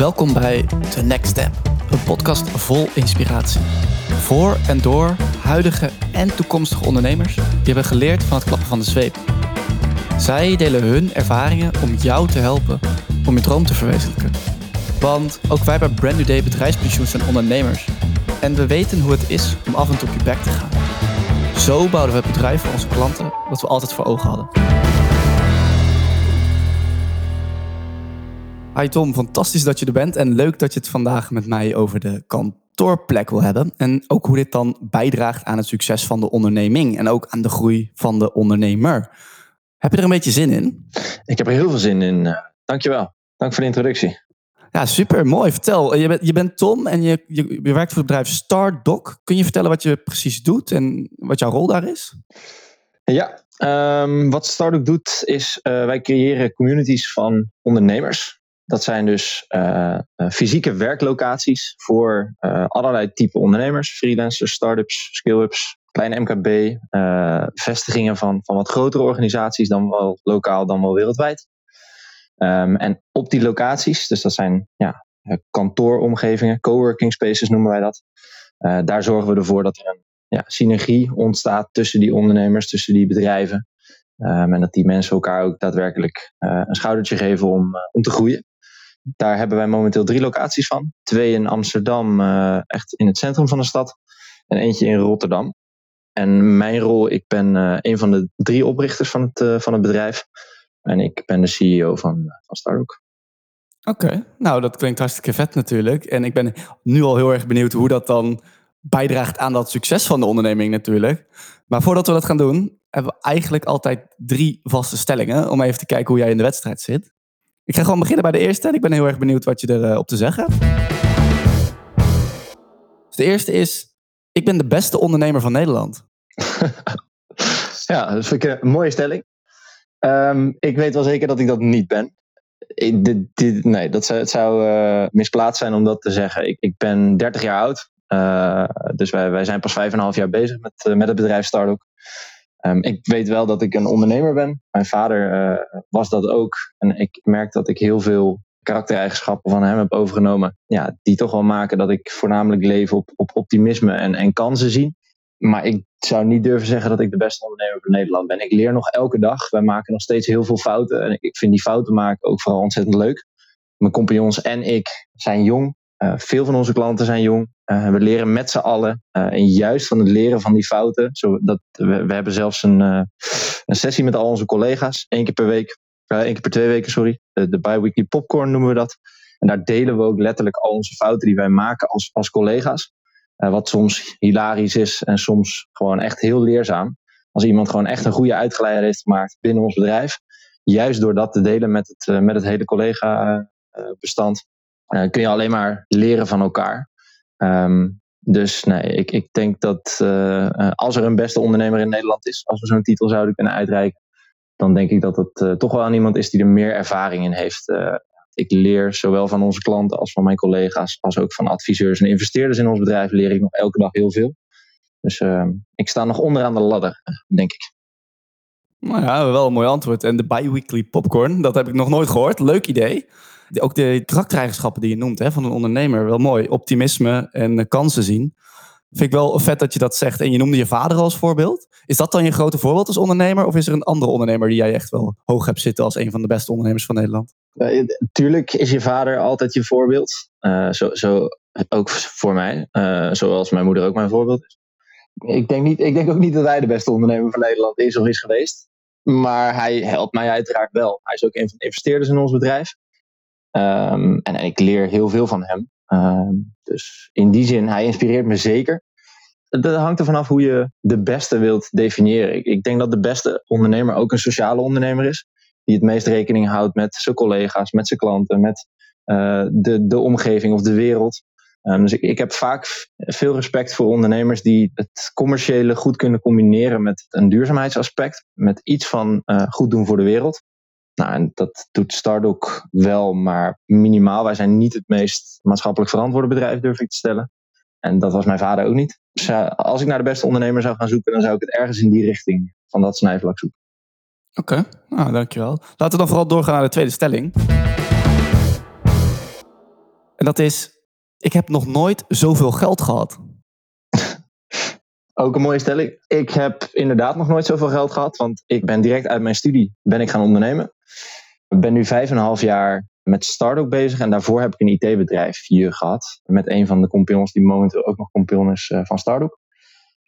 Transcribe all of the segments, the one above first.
Welkom bij The Next Step, een podcast vol inspiratie. Voor en door huidige en toekomstige ondernemers die hebben geleerd van het klappen van de zweep. Zij delen hun ervaringen om jou te helpen om je droom te verwezenlijken. Want ook wij bij Brand New Day Bedrijfspensioen zijn ondernemers. En we weten hoe het is om af en toe op je bek te gaan. Zo bouwden we het bedrijf voor onze klanten wat we altijd voor ogen hadden. Hi Tom, fantastisch dat je er bent en leuk dat je het vandaag met mij over de kantoorplek wil hebben. En ook hoe dit dan bijdraagt aan het succes van de onderneming en ook aan de groei van de ondernemer. Heb je er een beetje zin in? Ik heb er heel veel zin in. Eh, dankjewel. Dank voor de introductie. Ja, super. Mooi. Vertel. Je bent, je bent Tom en je, je, je werkt voor het bedrijf StarDoc. Kun je vertellen wat je precies doet en wat jouw rol daar is? Ja, um, wat StarDoc doet is uh, wij creëren communities van ondernemers. Dat zijn dus uh, fysieke werklocaties voor uh, allerlei type ondernemers, freelancers, startups, skill-ups, kleine MKB, vestigingen van, van wat grotere organisaties, dan wel lokaal, dan wel wereldwijd. Um, en op die locaties, dus dat zijn ja, kantooromgevingen, coworking spaces noemen wij dat. daar zorgen we ervoor dat er een ja, synergie ontstaat tussen die ondernemers, tussen die bedrijven. Um, en dat die mensen elkaar ook daadwerkelijk een schoudertje geven om, om te groeien. Daar hebben wij momenteel drie locaties van. Twee in Amsterdam, uh, echt in het centrum van de stad. En eentje in Rotterdam. En mijn rol, ik ben uh, een van de drie oprichters van het, uh, van het bedrijf. En ik ben de CEO van, van. Oké, nou dat klinkt hartstikke vet natuurlijk. En ik ben nu al heel erg benieuwd hoe dat dan bijdraagt aan dat succes van de onderneming natuurlijk. Maar voordat we dat gaan doen, hebben we eigenlijk altijd drie vaste stellingen. Om even te kijken hoe jij in de wedstrijd zit. Ik ga gewoon beginnen bij de eerste en ik ben heel erg benieuwd wat je erop uh, te zeggen hebt. Dus de eerste is, ik ben de beste ondernemer van Nederland. ja, dat vind ik een mooie stelling. Um, ik weet wel zeker dat ik dat niet ben. Nee, dat zou, het zou uh, misplaatst zijn om dat te zeggen. Ik, ik ben 30 jaar oud. Uh, dus wij, wij zijn pas 5,5 jaar bezig met, met het bedrijf Stardock. Um, ik weet wel dat ik een ondernemer ben. Mijn vader uh, was dat ook. En ik merk dat ik heel veel karaktereigenschappen van hem heb overgenomen. Ja, die toch wel maken dat ik voornamelijk leef op, op optimisme en, en kansen zien. Maar ik zou niet durven zeggen dat ik de beste ondernemer van Nederland ben. Ik leer nog elke dag. Wij maken nog steeds heel veel fouten. En ik vind die fouten maken ook vooral ontzettend leuk. Mijn compagnons en ik zijn jong. Uh, veel van onze klanten zijn jong. Uh, we leren met z'n allen. Uh, en juist van het leren van die fouten. Zodat we, we hebben zelfs een, een sessie met al onze collega's. één keer per week. één keer per twee weken, sorry. De, de bi-weekly popcorn noemen we dat. En daar delen we ook letterlijk al onze fouten die wij maken als, als collega's. wat soms hilarisch is en soms gewoon echt heel leerzaam. Als iemand gewoon echt een goede uitgeleider heeft gemaakt binnen ons bedrijf. Juist door dat te delen met het, met het hele collega-bestand uh, kun je alleen maar leren van elkaar. Um, dus nee, ik, ik denk dat uh, als er een beste ondernemer in Nederland is, als we zo'n titel zouden kunnen uitreiken, dan denk ik dat het toch wel aan iemand is die er meer ervaring in heeft. ik leer zowel van onze klanten als van mijn collega's, als ook van adviseurs en investeerders in ons bedrijf, leer ik nog elke dag heel veel. Dus ehm, ik sta nog onderaan de ladder, denk ik. Nou ja, wel een mooi antwoord. En de bi-weekly popcorn, dat heb ik nog nooit gehoord. Leuk idee ook de karaktereigenschappen die je noemt hè, van een ondernemer, wel mooi. Optimisme en kansen zien. Vind ik wel vet dat je dat zegt. En je noemde je vader als voorbeeld. Is dat dan je grote voorbeeld als ondernemer? Of is er een andere ondernemer die jij echt wel hoog hebt zitten als een van de beste ondernemers van Nederland? Uh, tuurlijk is je vader altijd je voorbeeld. Zo, zo ook voor mij. Zoals mijn moeder ook mijn voorbeeld is. Ik denk, niet, ik denk ook niet dat hij de beste ondernemer van Nederland is of is geweest. Maar hij helpt mij uiteraard wel. Hij is ook een van de investeerders in ons bedrijf. Um, en, en, ik leer heel veel van hem. Um, dus in die zin, hij inspireert me zeker. Dat hangt er vanaf hoe je de beste wilt definiëren. Ik, ik denk dat de beste ondernemer ook een sociale ondernemer is. Die het meest rekening houdt met zijn collega's, met zijn klanten, met uh, de, de omgeving of de wereld. Um, dus ik, heb vaak veel respect voor ondernemers die het commerciële goed kunnen combineren met een duurzaamheidsaspect. Met iets van uh, goed doen voor de wereld. Nou, en dat doet Stardock wel, maar minimaal. Wij zijn niet het meest maatschappelijk verantwoorde bedrijf, durf ik te stellen. En dat was mijn vader ook niet. Dus als ik naar de beste ondernemer zou gaan zoeken, dan zou ik het ergens in die richting van dat snijvlak zoeken. Oké, nou, dankjewel. Laten we dan vooral doorgaan naar de tweede stelling. En dat is, ik heb nog nooit zoveel geld gehad. Ook een mooie stelling. Ik heb inderdaad nog nooit zoveel geld gehad, want ik ben direct uit mijn studie ben ik gaan ondernemen. Ik ben nu vijf en een half jaar met start bezig en daarvoor heb ik een IT-bedrijf hier gehad. Met een van de compagnons die momenteel ook nog compagnon is uh, van Stardock.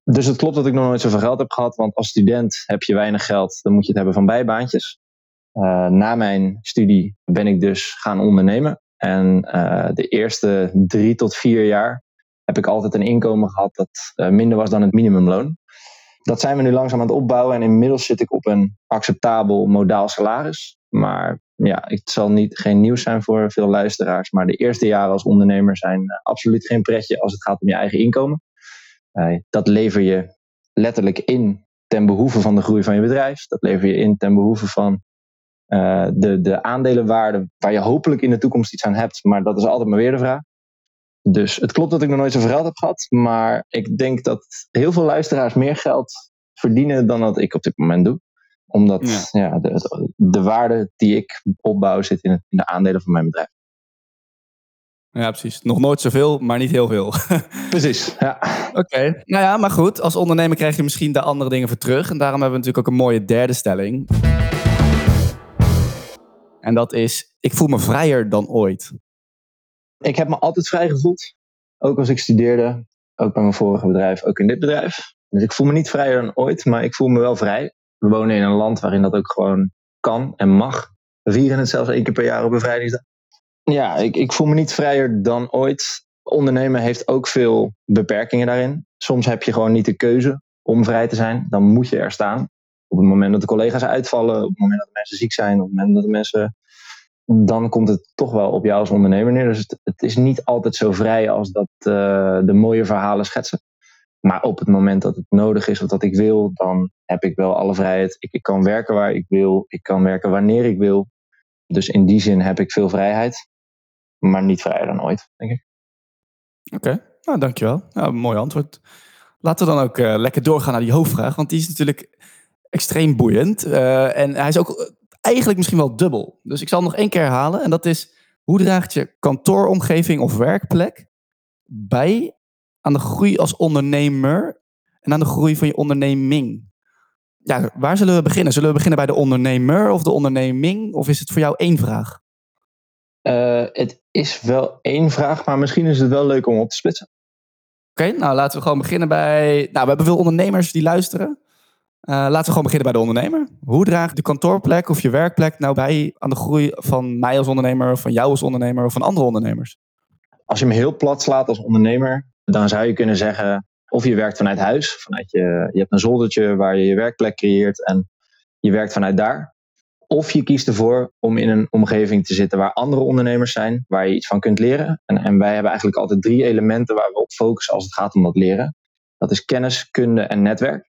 Dus het klopt dat ik nog nooit zoveel geld heb gehad, want als student heb je weinig geld, dan moet je het hebben van bijbaantjes. Uh, na mijn studie ben ik dus gaan ondernemen. En uh, de eerste drie tot vier jaar heb ik altijd een inkomen gehad dat uh, minder was dan het minimumloon. Dat zijn we nu langzaam aan het opbouwen en inmiddels zit ik op een acceptabel modaal salaris. Maar ja, het zal niet, geen nieuws zijn voor veel luisteraars. Maar de eerste jaren als ondernemer zijn absoluut geen pretje als het gaat om je eigen inkomen. dat lever je letterlijk in ten behoeve van de groei van je bedrijf. Dat lever je in ten behoeve van uh, de, de aandelenwaarde waar je hopelijk in de toekomst iets aan hebt. Maar dat is altijd maar weer de vraag. Dus het klopt dat ik nog nooit zoveel geld heb gehad. Maar ik denk dat heel veel luisteraars meer geld verdienen dan dat ik op dit moment doe. Omdat ja. ja de, de waarde die ik opbouw zit in, het, in de aandelen van mijn bedrijf. Ja, precies. Nog nooit zoveel, maar niet heel veel. precies, ja. Oké, nou ja, maar goed. Als ondernemer krijg je misschien de andere dingen voor terug. En daarom hebben we natuurlijk ook een mooie derde stelling. En dat is, ik voel me vrijer dan ooit. Ik heb me altijd vrij gevoeld. Ook als ik studeerde, ook bij mijn vorige bedrijf, ook in dit bedrijf. Dus ik voel me niet vrijer dan ooit, maar ik voel me wel vrij. We wonen in een land waarin dat ook gewoon kan en mag. We vieren het zelfs één keer per jaar op bevrijdingsdag. Ja, ik, ik voel me niet vrijer dan ooit. Ondernemen heeft ook veel beperkingen daarin. Soms heb je gewoon niet de keuze om vrij te zijn. Dan moet je er staan op het moment dat de collega's uitvallen, op het moment dat de mensen ziek zijn, op het moment dat de mensen. Dan komt het toch wel op jou als ondernemer neer. Dus het, het is niet altijd zo vrij als dat uh, de mooie verhalen schetsen. Maar op het moment dat het nodig is of dat ik wil, dan heb ik wel alle vrijheid. Ik, ik kan werken waar ik wil, ik kan werken wanneer ik wil. Dus in die zin heb ik veel vrijheid, maar niet vrijer dan ooit, denk ik. Oké, nou dankjewel. Nou, mooi antwoord. Laten we dan ook uh, lekker doorgaan naar die hoofdvraag, want die is natuurlijk extreem boeiend. Uh, en hij is ook eh, eigenlijk misschien wel dubbel. Dus ik zal nog één keer herhalen. En dat is, hoe draagt je kantooromgeving of werkplek bij aan de groei als ondernemer en aan de groei van je onderneming? Ja, waar zullen we beginnen? Zullen we beginnen bij de ondernemer of de onderneming? Of is het voor jou één vraag? Uh, het is wel één vraag, maar misschien is het wel leuk om op te splitsen. Oké, okay, nou laten we gewoon beginnen bij. Nou, we hebben veel ondernemers die luisteren. Uh, laten we gewoon beginnen bij de ondernemer. Hoe draagt de kantoorplek of je werkplek nou bij aan de groei van mij als ondernemer, van jou als ondernemer of van andere ondernemers? Als je hem heel plat slaat als ondernemer, dan zou je kunnen zeggen: of je werkt vanuit huis, vanuit je, je hebt een zoldertje waar je je werkplek creëert en je werkt vanuit daar. Of je kiest ervoor om in een omgeving te zitten waar andere ondernemers zijn, waar je iets van kunt leren. En, en wij hebben eigenlijk altijd drie elementen waar we op focussen als het gaat om dat leren. Dat is kennis, kunde en netwerk.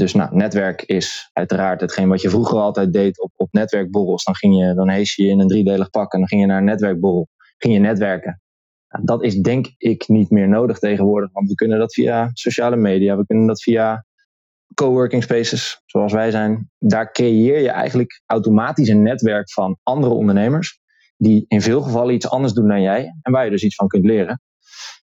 Dus nou, netwerk is uiteraard hetgeen wat je vroeger altijd deed op, op netwerkborrels. Dan, ging je, dan hees je in een driedelig pak en dan ging je naar een netwerkborrel. Ging je netwerken. Nou, dat is denk ik niet meer nodig tegenwoordig, want we kunnen dat via sociale media, we kunnen dat via coworking spaces, zoals wij zijn. Daar creëer je eigenlijk automatisch een netwerk van andere ondernemers, die in veel gevallen iets anders doen dan jij en waar je dus iets van kunt leren.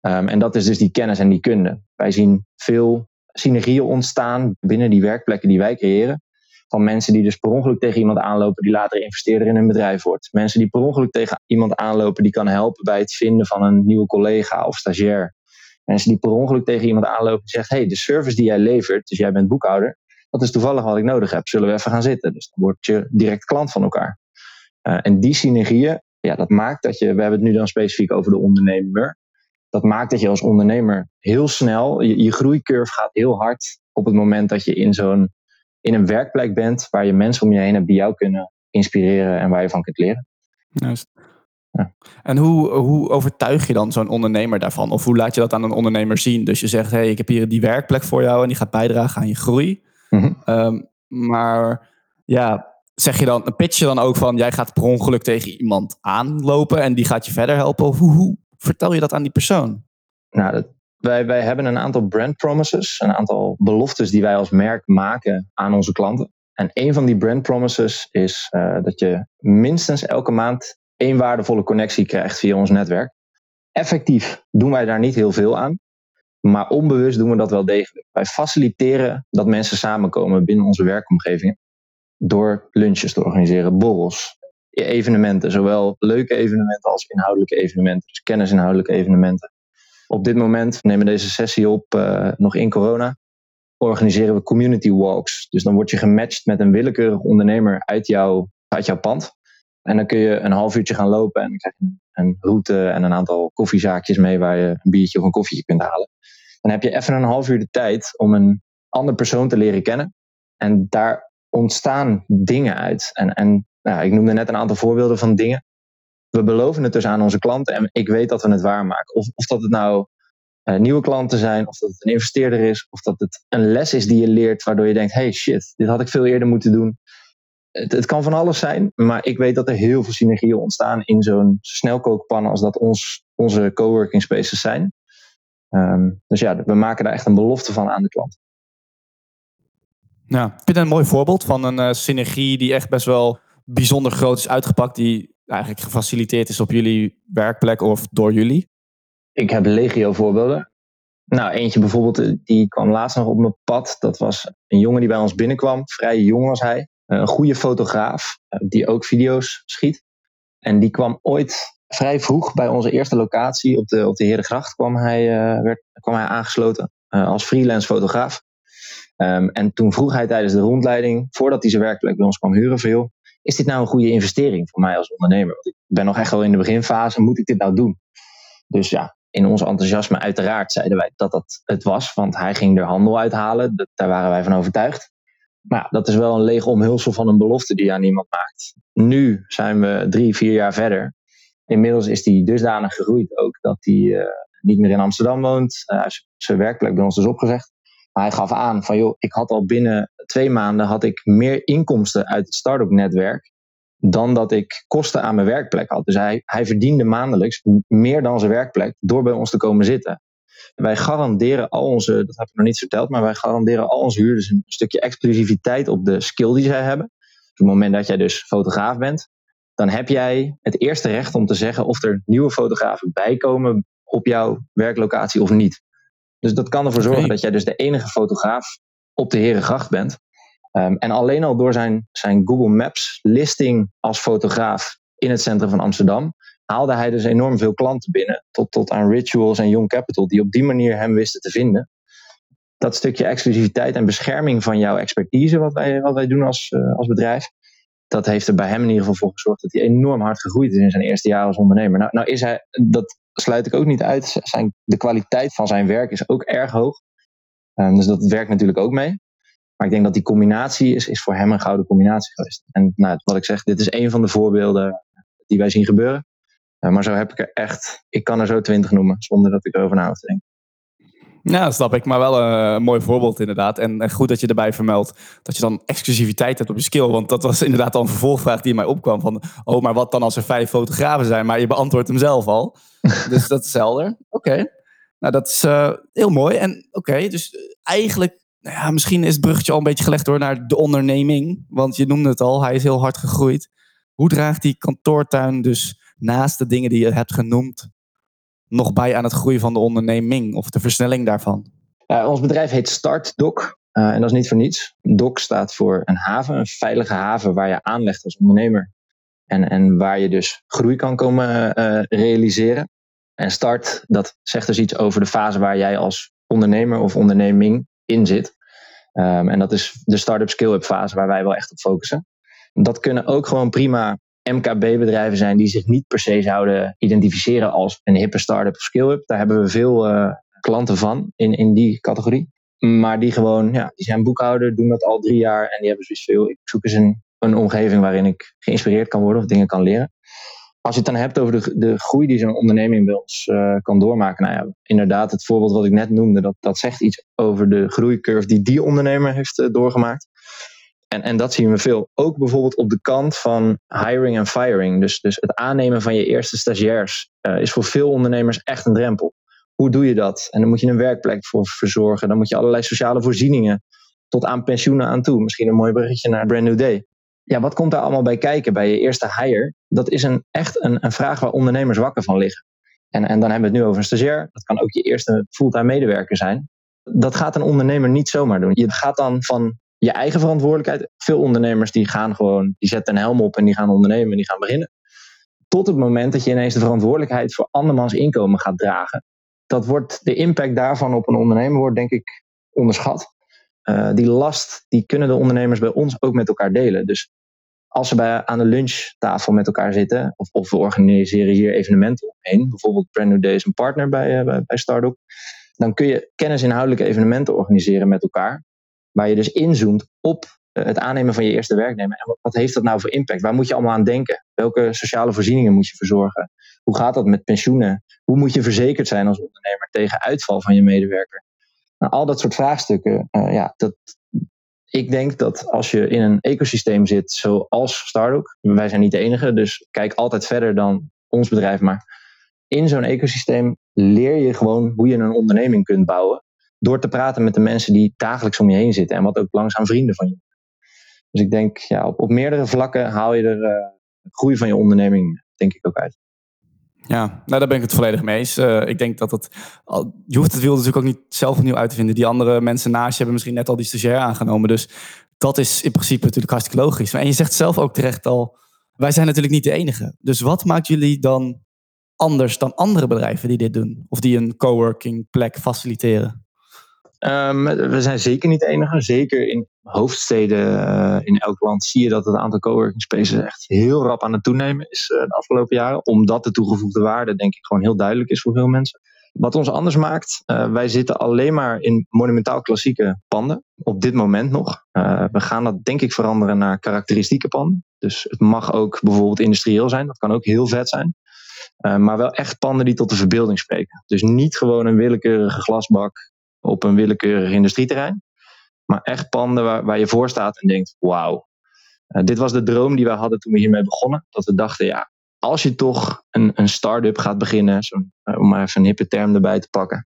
Um, en dat is dus die kennis en die kunde. Wij zien veel synergieën ontstaan binnen die werkplekken die wij creëren. Van mensen die dus per ongeluk tegen iemand aanlopen die later investeerder in een bedrijf wordt. Mensen die per ongeluk tegen iemand aanlopen die kan helpen bij het vinden van een nieuwe collega of stagiair. Mensen die per ongeluk tegen iemand aanlopen die zegt: hey, de service die jij levert, dus jij bent boekhouder, dat is toevallig wat ik nodig heb. Zullen we even gaan zitten? Dus dan word je direct klant van elkaar. Uh, en die synergieën, ja, dat maakt dat je, we hebben het nu dan specifiek over de ondernemer dat maakt dat je als ondernemer heel snel, je, je groeicurve gaat heel hard op het moment dat je in zo'n in een werkplek bent waar je mensen om je heen hebt die jou kunnen inspireren en waar je van kunt leren. Juist. Ja. En hoe, hoe overtuig je dan zo'n ondernemer daarvan? Of hoe laat je dat aan een ondernemer zien? Dus je zegt, hey, ik heb hier die werkplek voor jou en die gaat bijdragen aan je groei. Mm -hmm. maar ja, zeg je dan, pitch je dan ook van, jij gaat per ongeluk tegen iemand aanlopen en die gaat je verder helpen? Of hoe, hoe, vertel je dat aan die persoon? Nou, dat, wij, wij hebben een aantal brand promises, een aantal beloftes die wij als merk maken aan onze klanten. En een van die brand promises is uh, dat je minstens elke maand één waardevolle connectie krijgt via ons netwerk. Effectief doen wij daar niet heel veel aan. Maar onbewust doen we dat wel degelijk. Wij faciliteren dat mensen samenkomen binnen onze werkomgevingen. Door lunches te organiseren, borrels, evenementen. Zowel leuke evenementen als inhoudelijke evenementen. Dus kennisinhoudelijke evenementen. Op dit moment, we nemen deze sessie op uh, nog in corona, organiseren we community walks. Dus dan word je gematcht met een willekeurig ondernemer uit, jou, uit jouw pand. En dan kun je een half uurtje gaan lopen en dan krijg je een route en een aantal koffiezaakjes mee waar je een biertje of een koffietje kunt halen. Dan heb je even een half uur de tijd om een ander persoon te leren kennen. En daar ontstaan dingen uit. En, en nou, ik noemde net een aantal voorbeelden van dingen. We beloven het dus aan onze klanten en ik weet dat we het waarmaken. Of, of dat het nou uh, nieuwe klanten zijn, of dat het een investeerder is, of dat het een les is die je leert waardoor je denkt: hey shit, dit had ik veel eerder moeten doen. Het, het kan van alles zijn, maar ik weet dat er heel veel synergieën ontstaan in zo'n snelkookpan als dat ons, onze coworking spaces zijn. Um, dus ja, we maken daar echt een belofte van aan de klant. Ja, ik vind het een mooi voorbeeld van een uh, synergie die echt best wel bijzonder groot is uitgepakt, die eigenlijk gefaciliteerd is op jullie werkplek of door jullie. Ik heb legio voorbeelden. Nou, eentje bijvoorbeeld, eh, die kwam laatst nog op mijn pad. Dat was een jongen die bij ons binnenkwam. Vrij jong was hij. Een goede fotograaf, eh, die ook video's schiet. En die kwam ooit vrij vroeg bij onze eerste locatie op de, op de Herengracht kwam hij, uh, werd, kwam hij aangesloten uh, als freelance fotograaf. Um, en toen vroeg hij tijdens de rondleiding, voordat hij zijn werkplek bij ons kwam huren, veel, is dit nou een goede investering voor mij als ondernemer? Want ik ben nog echt wel in de beginfase, moet ik dit nou doen? Dus ja, in ons enthousiasme uiteraard zeiden wij dat dat het was, want hij ging er handel uithalen, dat, daar waren wij van overtuigd. Maar dat is wel een leeg omhulsel van een belofte die aan iemand maakt. Nu zijn we drie, vier jaar verder Inmiddels is hij dusdanig gegroeid ook dat hij uh, niet meer in Amsterdam woont. Uh, zijn werkplek bij ons is opgezegd. Hij gaf aan van joh, ik had al binnen twee maanden had ik meer inkomsten uit het start-up netwerk dan dat ik kosten aan mijn werkplek had. Dus hij, hij verdiende maandelijks meer dan zijn werkplek door bij ons te komen zitten. Wij garanderen al onze, dat heb ik nog niet verteld, maar wij garanderen al onze huurders een stukje exclusiviteit op de skill die zij hebben. Op het moment dat jij dus fotograaf bent, dan heb jij het eerste recht om te zeggen of er nieuwe fotografen bijkomen op jouw werklocatie of niet. Dus dat kan ervoor zorgen dat jij dus de enige fotograaf op de Herengracht bent. Um, en alleen al door zijn, zijn Google Maps listing als fotograaf in het centrum van Amsterdam, haalde hij dus enorm veel klanten binnen. Tot, tot aan Rituals en Young Capital, die op die manier hem wisten te vinden. Dat stukje exclusiviteit en bescherming van jouw expertise, wat wij, wat wij doen als, uh, als bedrijf, dat heeft er bij hem in ieder geval voor gezorgd dat hij enorm hard gegroeid is in zijn eerste jaar als ondernemer. Nou, nou is hij, dat sluit ik ook niet uit. Zijn, de kwaliteit van zijn werk is ook erg hoog. Um, dus dat werkt natuurlijk ook mee. Maar ik denk dat die combinatie is, is voor hem een gouden combinatie geweest. En nou, wat ik zeg, dit is een van de voorbeelden die wij zien gebeuren. Uh, maar zo heb ik er echt, ik kan er zo twintig noemen, zonder dat ik erover na hoef te denken. Ja, dat snap ik. Maar wel een mooi voorbeeld inderdaad. En goed dat je erbij vermeldt dat je dan exclusiviteit hebt op je skill. Want dat was inderdaad al een vervolgvraag die mij opkwam. Van, oh, maar wat dan als er vijf fotografen zijn? Maar je beantwoordt hem zelf al. dus dat is helder. Oké. Nou, dat is uh, heel mooi. En oké, dus eigenlijk, nou ja, misschien is het bruggetje al een beetje gelegd door naar de onderneming. Want je noemde het al, hij is heel hard gegroeid. Hoe draagt die kantoortuin dus naast de dingen die je hebt genoemd nog bij aan het groeien van de onderneming of de versnelling daarvan? ons bedrijf heet StartDoc. Uh, en dat is niet voor niets. DOC staat voor een haven, een veilige haven waar je aanlegt als ondernemer. En, en waar je dus groei kan komen uh, realiseren. En start, dat zegt dus iets over de fase waar jij als ondernemer of onderneming in zit. Um, en dat is de start-up skill-up fase waar wij wel echt op focussen. Dat kunnen ook gewoon prima MKB-bedrijven zijn die zich niet per se zouden identificeren als een hippe start-up of skill-up. Daar hebben we veel uh, klanten van in, in die categorie. Maar die gewoon, ja, die zijn boekhouder, doen dat al drie jaar en die hebben zoiets veel. Ik zoek eens een, een omgeving waarin ik geïnspireerd kan worden of dingen kan leren. Als je het dan hebt over de, de groei die zo'n onderneming bij ons uh, kan doormaken. Nou ja, inderdaad, het voorbeeld wat ik net noemde, dat, dat zegt iets over de groeicurve die die ondernemer heeft uh, doorgemaakt. En, en dat zien we veel. Ook bijvoorbeeld op de kant van hiring en firing. Dus, dus het aannemen van je eerste stagiairs uh, is voor veel ondernemers echt een drempel. Hoe doe je dat? En dan moet je een werkplek voor verzorgen. Dan moet je allerlei sociale voorzieningen tot aan pensioenen aan toe. Misschien een mooi berichtje naar Brand New Day. Ja, wat komt daar allemaal bij kijken bij je eerste hire? Dat is een, echt een, een vraag waar ondernemers wakker van liggen. En, en dan hebben we het nu over een stagiair. Dat kan ook je eerste fulltime medewerker zijn. Dat gaat een ondernemer niet zomaar doen. Je gaat dan van je eigen verantwoordelijkheid. Veel ondernemers die gaan gewoon, die zetten een helm op en die gaan ondernemen en die gaan beginnen. Tot het moment dat je ineens de verantwoordelijkheid voor andermans inkomen gaat dragen. Dat wordt, de impact daarvan op een ondernemer wordt denk ik onderschat. Uh, die last die kunnen de ondernemers bij ons ook met elkaar delen. Dus als ze bij, aan de lunchtafel met elkaar zitten, of, of we organiseren hier evenementen omheen, bijvoorbeeld Brand New Day is een partner bij, uh, bij, bij Startup, dan kun je kennisinhoudelijke evenementen organiseren met elkaar, waar je dus inzoomt op uh, het aannemen van je eerste werknemer. En wat, heeft dat nou voor impact? Waar moet je allemaal aan denken? Welke sociale voorzieningen moet je verzorgen? Hoe gaat dat met pensioenen? Hoe moet je verzekerd zijn als ondernemer tegen uitval van je medewerker? Nou, al dat soort vraagstukken, uh, ja, dat, ik denk dat als je in een ecosysteem zit zoals Stardock, wij zijn niet de enige, dus kijk altijd verder dan ons bedrijf, maar in zo'n ecosysteem leer je gewoon hoe je een onderneming kunt bouwen door te praten met de mensen die dagelijks om je heen zitten en wat ook langzaam vrienden van je Dus ik denk, ja, op, op meerdere vlakken haal je er uh, groei van je onderneming, denk ik ook uit. Ja, nou, daar ben ik het volledig mee eens. Uh, ik denk dat het. Je hoeft het wiel natuurlijk ook niet zelf opnieuw uit te vinden. Die andere mensen naast je hebben misschien net al die stagiair aangenomen. Dus dat is in principe natuurlijk hartstikke logisch. En je zegt zelf ook terecht al. Wij zijn natuurlijk niet de enige. Dus wat maakt jullie dan anders dan andere bedrijven die dit doen? Of die een coworking plek faciliteren? Um, we zijn zeker niet de enige. Zeker in hoofdsteden uh, in elk land zie je dat het aantal coworking spaces echt heel rap aan het toenemen is uh, de afgelopen jaren. Omdat de toegevoegde waarde denk ik gewoon heel duidelijk is voor veel mensen. Wat ons anders maakt, uh, wij zitten alleen maar in monumentaal klassieke panden. Op dit moment nog. we gaan dat denk ik veranderen naar karakteristieke panden. Dus het mag ook bijvoorbeeld industrieel zijn. Dat kan ook heel vet zijn. maar wel echt panden die tot de verbeelding spreken. Dus niet gewoon een willekeurige glasbak op een willekeurig industrieterrein. Maar echt panden waar, waar je voor staat en denkt: wauw. Uh, dit was de droom die we hadden toen we hiermee begonnen. Dat we dachten: ja, als je toch een, een start-up gaat beginnen, uh, om maar even een hippe term erbij te pakken.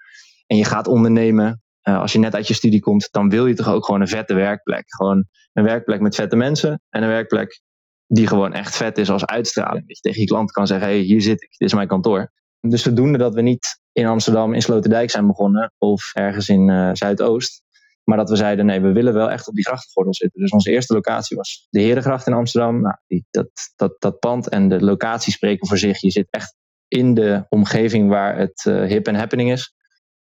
En je gaat ondernemen, uh, als je net uit je studie komt, dan wil je toch ook gewoon een vette werkplek. Gewoon een werkplek met vette mensen en een werkplek die gewoon echt vet is als uitstraling. Dat je tegen je klant kan zeggen: hey, hier zit ik, dit is mijn kantoor. Dus zodoende dat we niet in Amsterdam in Sloterdijk zijn begonnen of ergens in uh, Zuidoost. Maar dat we zeiden, nee, we willen wel echt op die grachtengordel zitten. Dus onze eerste locatie was de Herengracht in Amsterdam. Nou, die, dat, dat, pand en de locatie spreken voor zich. Je zit echt in de omgeving waar het uh, hip en happening is.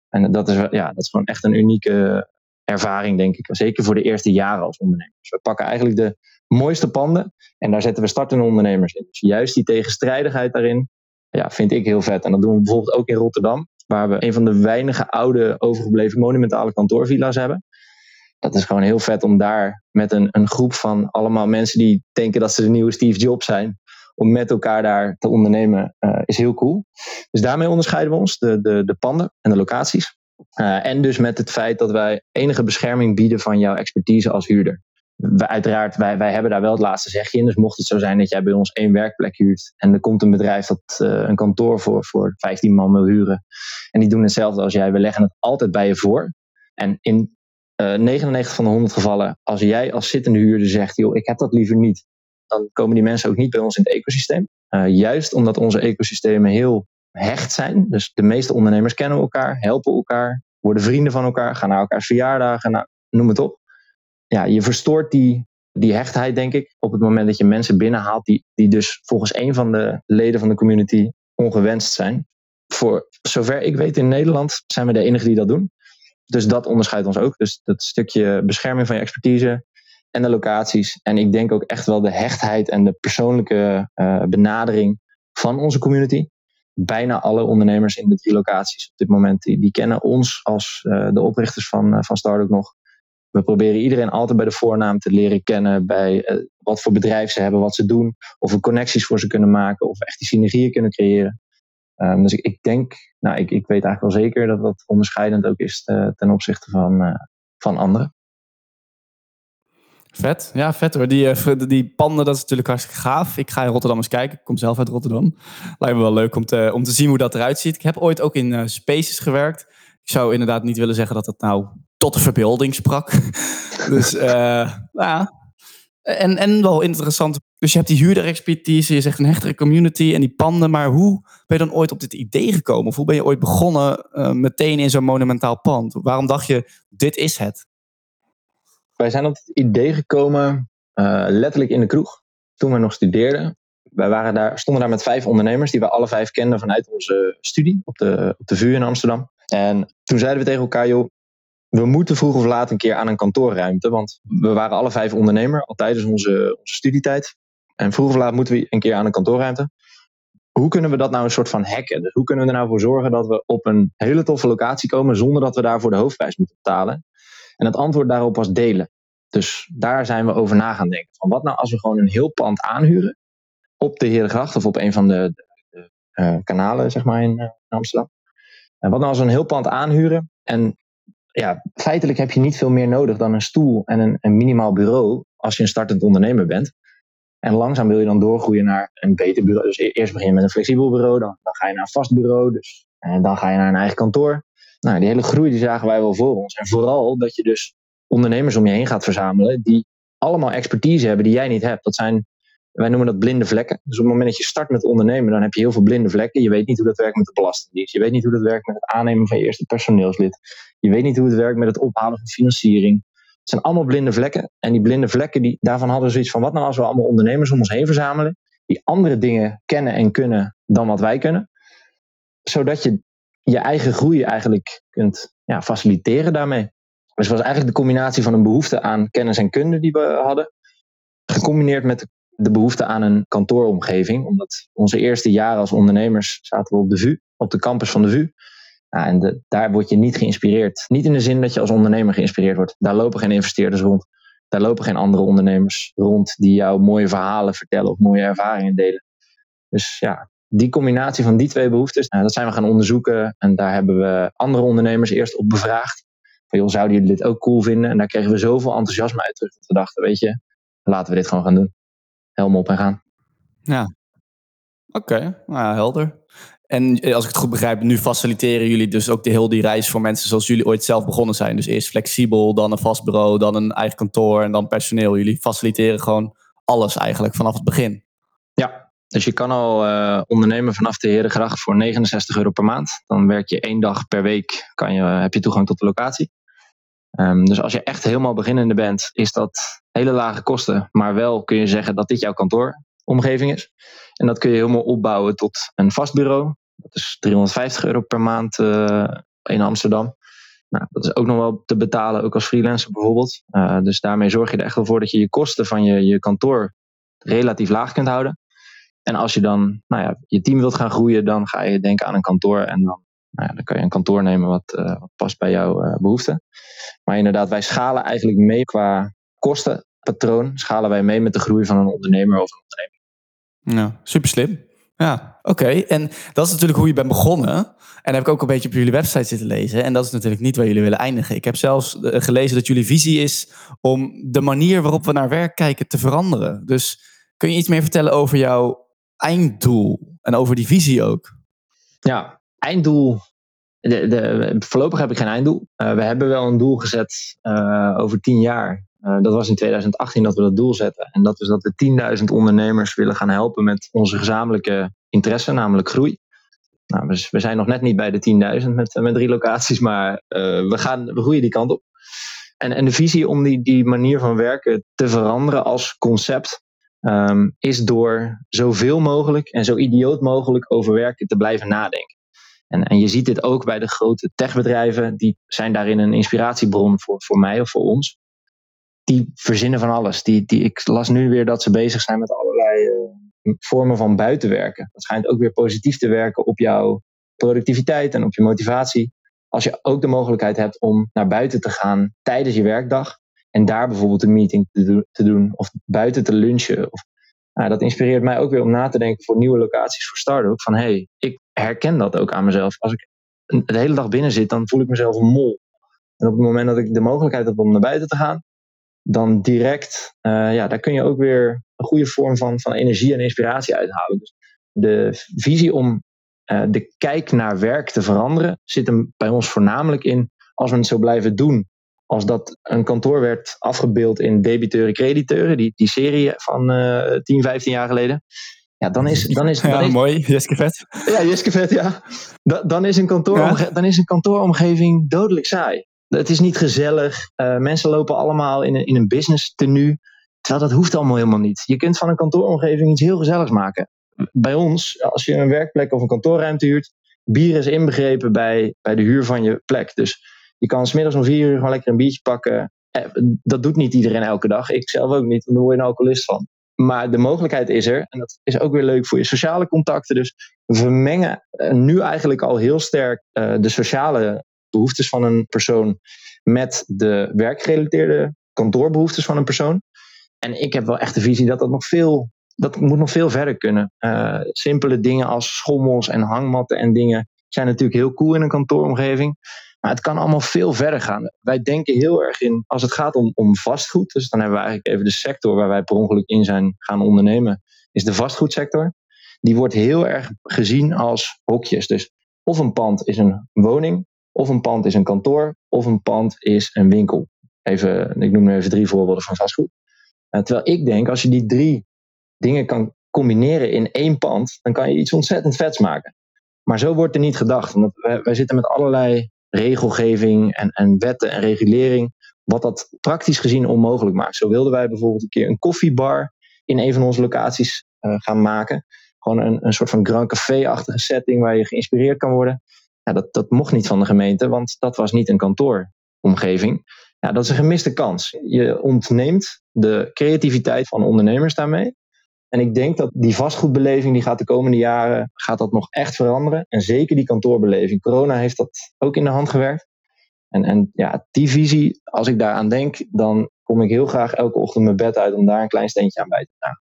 En dat is, ja, dat is gewoon echt een unieke ervaring, denk ik. Zeker voor de eerste jaren als ondernemer. Dus we pakken eigenlijk de mooiste panden en daar zetten we startende ondernemers in. Dus juist die tegenstrijdigheid daarin, ja, vind ik heel vet. En dat doen we bijvoorbeeld ook in Rotterdam, waar we een van de weinige oude overgebleven monumentale kantoorvilla's hebben. Dat is gewoon heel vet om daar met een, een groep van allemaal mensen die denken dat ze de nieuwe Steve Jobs zijn, om met elkaar daar te ondernemen, uh, is heel cool. Dus daarmee onderscheiden we ons, de, de, de panden en de locaties. Uh, en dus met het feit dat wij enige bescherming bieden van jouw expertise als huurder wij, uiteraard, wij, wij hebben daar wel het laatste zegje in. Dus mocht het zo zijn dat jij bij ons één werkplek huurt en er komt een bedrijf dat uh, een kantoor voor, voor 15 man wil huren en die doen hetzelfde als jij, we leggen het altijd bij je voor. En in uh, 99 van de 100 gevallen, als jij als zittende huurder zegt, joh, ik heb dat liever niet, dan komen die mensen ook niet bij ons in het ecosysteem. Uh, juist omdat onze ecosystemen heel hecht zijn. Dus de meeste ondernemers kennen elkaar, helpen elkaar, worden vrienden van elkaar, gaan naar elkaars verjaardagen, nou, noem het op ja, je verstoort die, die hechtheid, denk ik, op het moment dat je mensen binnenhaalt die, die dus volgens een van de leden van de community ongewenst zijn. Voor zover ik weet in Nederland zijn we de enige die dat doen. Dus dat onderscheidt ons ook. Dus dat stukje bescherming van je expertise en de locaties. En ik denk ook echt wel de hechtheid en de persoonlijke uh, benadering van onze community. Bijna alle ondernemers in de drie locaties op dit moment, die, kennen ons als uh, de oprichters van, uh, van nog. We proberen iedereen altijd bij de voornaam te leren kennen, bij uh, wat voor bedrijf ze hebben, wat ze doen, of we connecties voor ze kunnen maken, of echt die synergieën kunnen creëren. Um, dus ik, ik, denk, nou, ik, ik weet eigenlijk wel zeker dat dat onderscheidend ook is te, ten opzichte van, uh, van anderen. Vet, ja, vet hoor. Die, die panden, dat is natuurlijk hartstikke gaaf. Ik ga in Rotterdam eens kijken. Ik kom zelf uit Rotterdam. Lijkt me wel leuk om te, om te zien hoe dat eruit ziet. Ik heb ooit ook in Spaces gewerkt. Ik zou inderdaad niet willen zeggen dat het nou tot de verbeelding sprak. dus uh, ja. En, en wel interessante Dus je hebt die huurder-expertise, je zegt een hechtere community en die panden. Maar hoe ben je dan ooit op dit idee gekomen? Of hoe ben je ooit begonnen uh, meteen in zo'n monumentaal pand? Waarom dacht je, dit is het? Wij zijn op het idee gekomen uh, letterlijk in de kroeg. Toen we nog studeerden. Wij waren daar, stonden daar met vijf ondernemers die we alle vijf kenden vanuit onze studie op de, op de VU in Amsterdam. En toen zeiden we tegen elkaar, joh, we moeten vroeg of laat een keer aan een kantoorruimte. Want we waren alle vijf ondernemer, al tijdens onze, onze studietijd. En vroeg of laat moeten we een keer aan een kantoorruimte. Hoe kunnen we dat nou een soort van hacken? Dus hoe kunnen we er nou voor zorgen dat we op een hele toffe locatie komen zonder dat we daarvoor de hoofdprijs moeten betalen? En het antwoord daarop was delen. Dus daar zijn we over na gaan denken. Van wat nou als we gewoon een heel pand aanhuren op de Herengracht of op een van de, uh, kanalen zeg maar in, uh, Amsterdam. En wat nou als we een heel pand aanhuren en ja, feitelijk heb je niet veel meer nodig dan een stoel en een, een minimaal bureau als je een startend ondernemer bent. En langzaam wil je dan doorgroeien naar een beter bureau. Dus e-, eerst begin je met een flexibel bureau, dan, dan ga je naar een vast bureau. Dus, en dan ga je naar een eigen kantoor. Nou, die hele groei die zagen wij wel voor ons. En vooral dat je dus ondernemers om je heen gaat verzamelen die allemaal expertise hebben die jij niet hebt. Dat zijn, wij noemen dat blinde vlekken. Dus op het moment dat je start met ondernemen, dan heb je heel veel blinde vlekken. Je weet niet hoe dat werkt met de belastingdienst. Je weet niet hoe dat werkt met het aannemen van je eerste personeelslid. Je weet niet hoe het werkt met het ophalen van financiering. Het zijn allemaal blinde vlekken. En die blinde vlekken, die, daarvan hadden we zoiets van: wat nou als we allemaal ondernemers om ons heen verzamelen, die andere dingen kennen en kunnen dan wat wij kunnen, zodat je je eigen groei eigenlijk kunt ja, faciliteren daarmee. Dus het was eigenlijk de combinatie van een behoefte aan kennis en kunde die we hadden, gecombineerd met de behoefte aan een kantooromgeving. Omdat onze eerste jaren als ondernemers zaten we op de VU, op de campus van de VU. Nou, en de, daar word je niet geïnspireerd. Niet in de zin dat je als ondernemer geïnspireerd wordt. Daar lopen geen investeerders rond. Daar lopen geen andere ondernemers rond die jou mooie verhalen vertellen of mooie ervaringen delen. Dus ja, die combinatie van die twee behoeftes, nou, dat zijn we gaan onderzoeken. En daar hebben we andere ondernemers eerst op bevraagd. Van, joh, zouden jullie dit ook cool vinden? En daar kregen we zoveel enthousiasme uit terug dat we dachten, weet je, laten we dit gewoon gaan doen. Helm op en gaan. Ja, oké, nou, helder. En eh, als ik het goed begrijp, nu faciliteren jullie dus ook de heel die reis voor mensen zoals jullie ooit zelf begonnen zijn. Dus eerst flexibel, dan een vast bureau, dan een eigen kantoor en dan personeel. Jullie faciliteren gewoon alles eigenlijk vanaf het begin. Ja, dus je kan al uh, ondernemen vanaf de Herengracht voor 69 euro per maand. Dan werk je één dag per week, kan je, heb je toegang tot de locatie. Um, dus als je echt helemaal beginnende bent, is dat hele lage kosten. Maar wel kun je zeggen dat dit jouw kantooromgeving is. En dat kun je helemaal opbouwen tot een vast bureau. Dat is 350 euro per maand uh, in Amsterdam. Nou, dat is ook nog wel te betalen, ook als freelancer bijvoorbeeld. Uh, dus daarmee zorg je er echt wel voor dat je je kosten van je, je kantoor relatief laag kunt houden. En als je dan nou ja, je team wilt gaan groeien, dan ga je denken aan een kantoor. En dan, nou ja, dan kan je een kantoor nemen wat, uh, wat past bij jouw uh, behoeften. Maar inderdaad, wij schalen eigenlijk mee qua kostenpatroon. Schalen wij mee met de groei van een ondernemer of een onderneming. Ja, super slim. Ja, oké. En dat is natuurlijk hoe je bent begonnen. En heb ik ook een beetje op jullie website zitten lezen. En dat is natuurlijk niet waar jullie willen eindigen. Ik heb zelfs eh, gelezen dat jullie visie is om de manier waarop we naar werk kijken te veranderen. Dus kun je iets meer vertellen over jouw einddoel en over die visie ook? Ja, einddoel. De, de, voorlopig heb ik geen einddoel. Uh, we hebben wel een doel gezet uh, over tien jaar. Uh, dat was in 2018 dat we dat doel zetten. En dat is dat we 10.000 ondernemers willen gaan helpen met onze gezamenlijke interesse, namelijk groei. Nou, we, zijn nog net niet bij de 10.000 met, met drie locaties, maar we, gaan, we groeien die kant op. En, en de visie om die, die manier van werken te veranderen als concept um, is door zoveel mogelijk en zo idioot mogelijk over werken te blijven nadenken. En, en je ziet dit ook bij de grote techbedrijven, die zijn daarin een inspiratiebron voor, voor mij of voor ons die verzinnen van alles. Die, die, ik las nu weer dat ze bezig zijn met allerlei uh, vormen van buitenwerken. Dat schijnt ook weer positief te werken op jouw productiviteit en op je motivatie. Als je ook de mogelijkheid hebt om naar buiten te gaan tijdens je werkdag. En daar bijvoorbeeld een meeting te, te doen. Of buiten te lunchen. Of, nou, dat inspireert mij ook weer om na te denken voor nieuwe locaties voor start-up. Van hé, hey, ik herken dat ook aan mezelf. Als ik de hele dag binnen zit, dan voel ik mezelf een mol. En op het moment dat ik de mogelijkheid heb om naar buiten te gaan, dan direct, uh, ja, daar kun je ook weer een goede vorm van, van energie en inspiratie uithalen. Dus de visie om uh, de kijk naar werk te veranderen zit hem bij ons voornamelijk in, als we het zo blijven doen, als dat een kantoor werd afgebeeld in debiteuren-crediteuren, die, die serie van uh, 10, 15 jaar geleden. Ja, dan is, dan is, ja, dan is, mooi. Jeske Vet. Ja, Jeske Vet, ja. Dan, dan, is een kantooromge- dan is een kantooromgeving dodelijk saai. Het is niet gezellig. Uh, mensen lopen allemaal in een, in een business tenue. Terwijl dat hoeft allemaal helemaal niet. Je kunt van een kantooromgeving iets heel gezelligs maken. Bij ons, als je een werkplek of een kantoorruimte huurt, bier is inbegrepen bij, bij de huur van je plek. Dus je kan smiddags om vier uur gewoon lekker een biertje pakken. Eh, dat doet niet iedereen elke dag. Ik zelf ook niet, want daar word je een alcoholist van. Maar de mogelijkheid is er. En dat is ook weer leuk voor je sociale contacten. Dus we mengen eh, nu eigenlijk al heel sterk uh, de sociale behoeftes van een persoon met de werkgerelateerde kantoorbehoeftes van een persoon. En ik heb wel echt de visie dat dat nog veel, dat moet nog veel verder kunnen. Simpele dingen als schommels en hangmatten en dingen zijn natuurlijk heel cool in een kantooromgeving. Maar het kan allemaal veel verder gaan. Wij denken heel erg in, als het gaat om, om vastgoed, dus dan hebben we eigenlijk even de sector waar wij per ongeluk in zijn gaan ondernemen, is de vastgoedsector. Die wordt heel erg gezien als hokjes. Dus of een pand is een woning, of een pand is een kantoor, of een pand is een winkel. Even, ik noem nu even drie voorbeelden van vastgoed. Uh, terwijl ik denk, als je die drie dingen kan combineren in één pand, dan kan je iets ontzettend vets maken. Maar zo wordt er niet gedacht. Wij, wij zitten met allerlei regelgeving en, en wetten en regulering, wat dat praktisch gezien onmogelijk maakt. Zo wilden wij bijvoorbeeld een keer een koffiebar in een van onze locaties uh, gaan maken. Gewoon een, een soort van Grand Café-achtige setting waar je geïnspireerd kan worden. Ja, dat, dat mocht niet van de gemeente, want dat was niet een kantooromgeving. Ja, dat is een gemiste kans. Je ontneemt de creativiteit van ondernemers daarmee. En ik denk dat die vastgoedbeleving die gaat de komende jaren gaat dat nog echt veranderen. En zeker die kantoorbeleving. Corona heeft dat ook in de hand gewerkt. En, en ja, die visie, als ik daaraan denk, dan kom ik heel graag elke ochtend mijn bed uit om daar een klein steentje aan bij te dragen.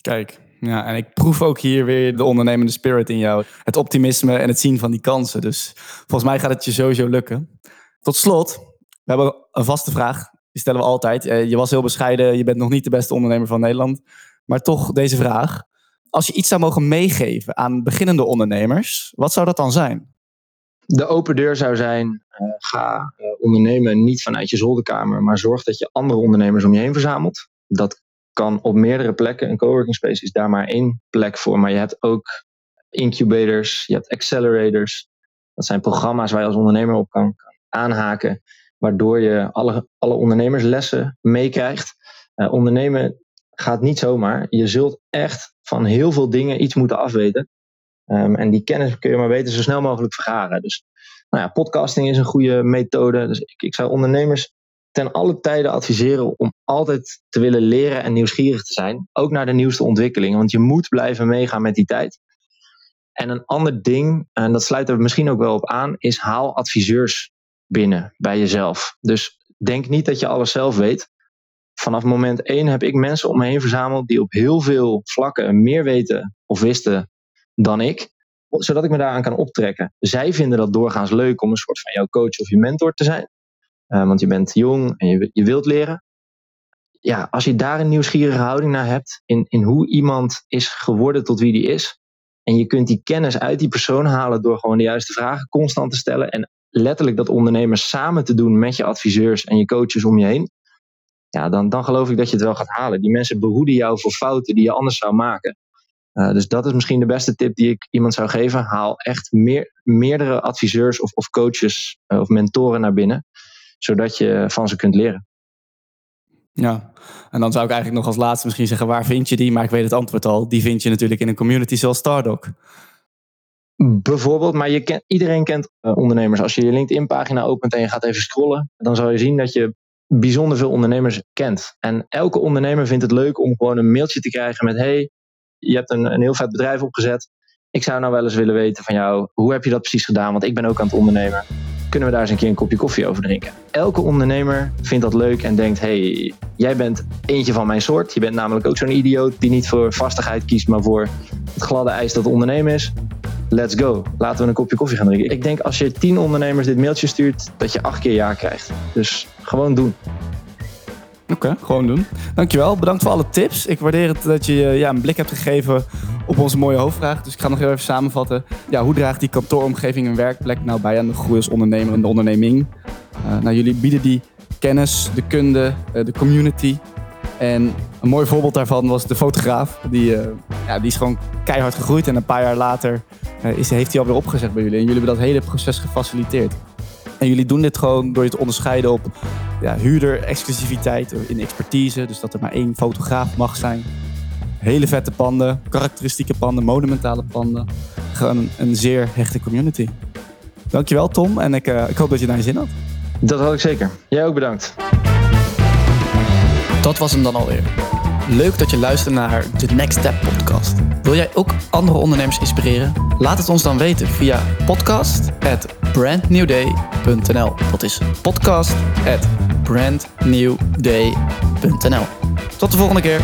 Kijk, ja, en ik proef ook hier weer de ondernemende spirit in jou. Het optimisme en het zien van die kansen. Dus volgens mij gaat het je sowieso lukken. Tot slot, we hebben een vaste vraag. Die stellen we altijd. Je was heel bescheiden. Je bent nog niet de beste ondernemer van Nederland. Maar toch deze vraag. Als je iets zou mogen meegeven aan beginnende ondernemers, wat zou dat dan zijn? De open deur zou zijn: uh, ga uh, ondernemen niet vanuit je zolderkamer, maar zorg dat je andere ondernemers om je heen verzamelt. Dat kan op meerdere plekken. Een coworking space is daar maar één plek voor, maar je hebt ook incubators, je hebt accelerators. Dat zijn programma's waar je als ondernemer op kan, aanhaken, waardoor je alle, alle ondernemerslessen meekrijgt. Uh, ondernemen gaat niet zomaar. Je zult echt van heel veel dingen iets moeten afweten. Um, en die kennis kun je maar weten zo snel mogelijk vergaren. Dus nou ja, podcasting is een goede methode. Dus ik, ik zou ondernemers ten alle tijden adviseren om altijd te willen leren en nieuwsgierig te zijn. Ook naar de nieuwste ontwikkelingen. Want je moet blijven meegaan met die tijd. En een ander ding, en dat sluit er misschien ook wel op aan, is haal adviseurs binnen bij jezelf. Dus denk niet dat je alles zelf weet vanaf moment één heb ik mensen om me heen verzameld die op heel veel vlakken meer weten of wisten dan ik, zodat ik me daaraan kan optrekken. Zij vinden dat doorgaans leuk om een soort van jouw coach of je mentor te zijn, uh, want je bent jong en je, je wilt leren. Ja, als je daar een nieuwsgierige houding naar hebt, in, in hoe iemand is geworden tot wie die is, en je kunt die kennis uit die persoon halen door gewoon de juiste vragen constant te stellen en letterlijk dat ondernemers samen te doen met je adviseurs en je coaches om je heen, ja, dan, dan geloof ik dat je het wel gaat halen. Die mensen behoeden jou voor fouten die je anders zou maken. Uh, dus dat is misschien de beste tip die ik iemand zou geven. Haal echt meer, meerdere adviseurs of, of coaches uh, of mentoren naar binnen, zodat je van ze kunt leren. Ja, en dan zou ik eigenlijk nog als laatste misschien zeggen, waar vind je die? Maar ik weet het antwoord al. Die vind je natuurlijk in een community zoals Stardock. Bijvoorbeeld, maar je kent, iedereen kent uh, ondernemers. Als je je LinkedIn-pagina opent en je gaat even scrollen, dan zal je zien dat je bijzonder veel ondernemers kent. En elke ondernemer vindt het leuk om gewoon een mailtje te krijgen met: Hey, je hebt een, een heel vet bedrijf opgezet. Ik zou nou wel eens willen weten van jou, hoe heb je dat precies gedaan? Want ik ben ook aan het ondernemen. Kunnen we daar eens een keer een kopje koffie over drinken? Elke ondernemer vindt dat leuk en denkt: hey, jij bent eentje van mijn soort. Je bent namelijk ook zo'n idioot die niet voor vastigheid kiest, maar voor het gladde ijs dat ondernemen is. Let's go. Laten we een kopje koffie gaan drinken. Ik denk als je tien ondernemers dit mailtje stuurt, dat je acht keer ja krijgt. Dus gewoon doen. Oké, gewoon doen. Dankjewel. Bedankt voor alle tips. Ik waardeer het dat je ja, een blik hebt gegeven op onze mooie hoofdvraag. Dus ik ga nog heel even samenvatten. Ja, hoe draagt die kantooromgeving en werkplek nou bij aan de groei als ondernemer en de onderneming? Uh, nou, jullie bieden die kennis, de kunde, eh, de community. En een mooi voorbeeld daarvan was de fotograaf. Die, eh, ja, die is gewoon keihard gegroeid. En een paar jaar later eh, is, heeft hij alweer opgezet bij jullie. En jullie hebben dat hele proces gefaciliteerd. En jullie doen dit gewoon door je te onderscheiden op ja, huurder-exclusiviteit in expertise. Dus dat er maar één fotograaf mag zijn. Hele vette panden, karakteristieke panden, monumentale panden. Gewoon een, een zeer hechte community. Dankjewel Tom en ik, uh, ik hoop dat je naar je zin had. Dat had ik zeker. Jij ook bedankt. Dat was hem dan alweer. Leuk dat je luistert naar de Next Step podcast. Wil jij ook andere ondernemers inspireren? Laat het ons dan weten via podcast@brandnewday.nl. Dat is podcast@brandnewday.nl. Tot de volgende keer.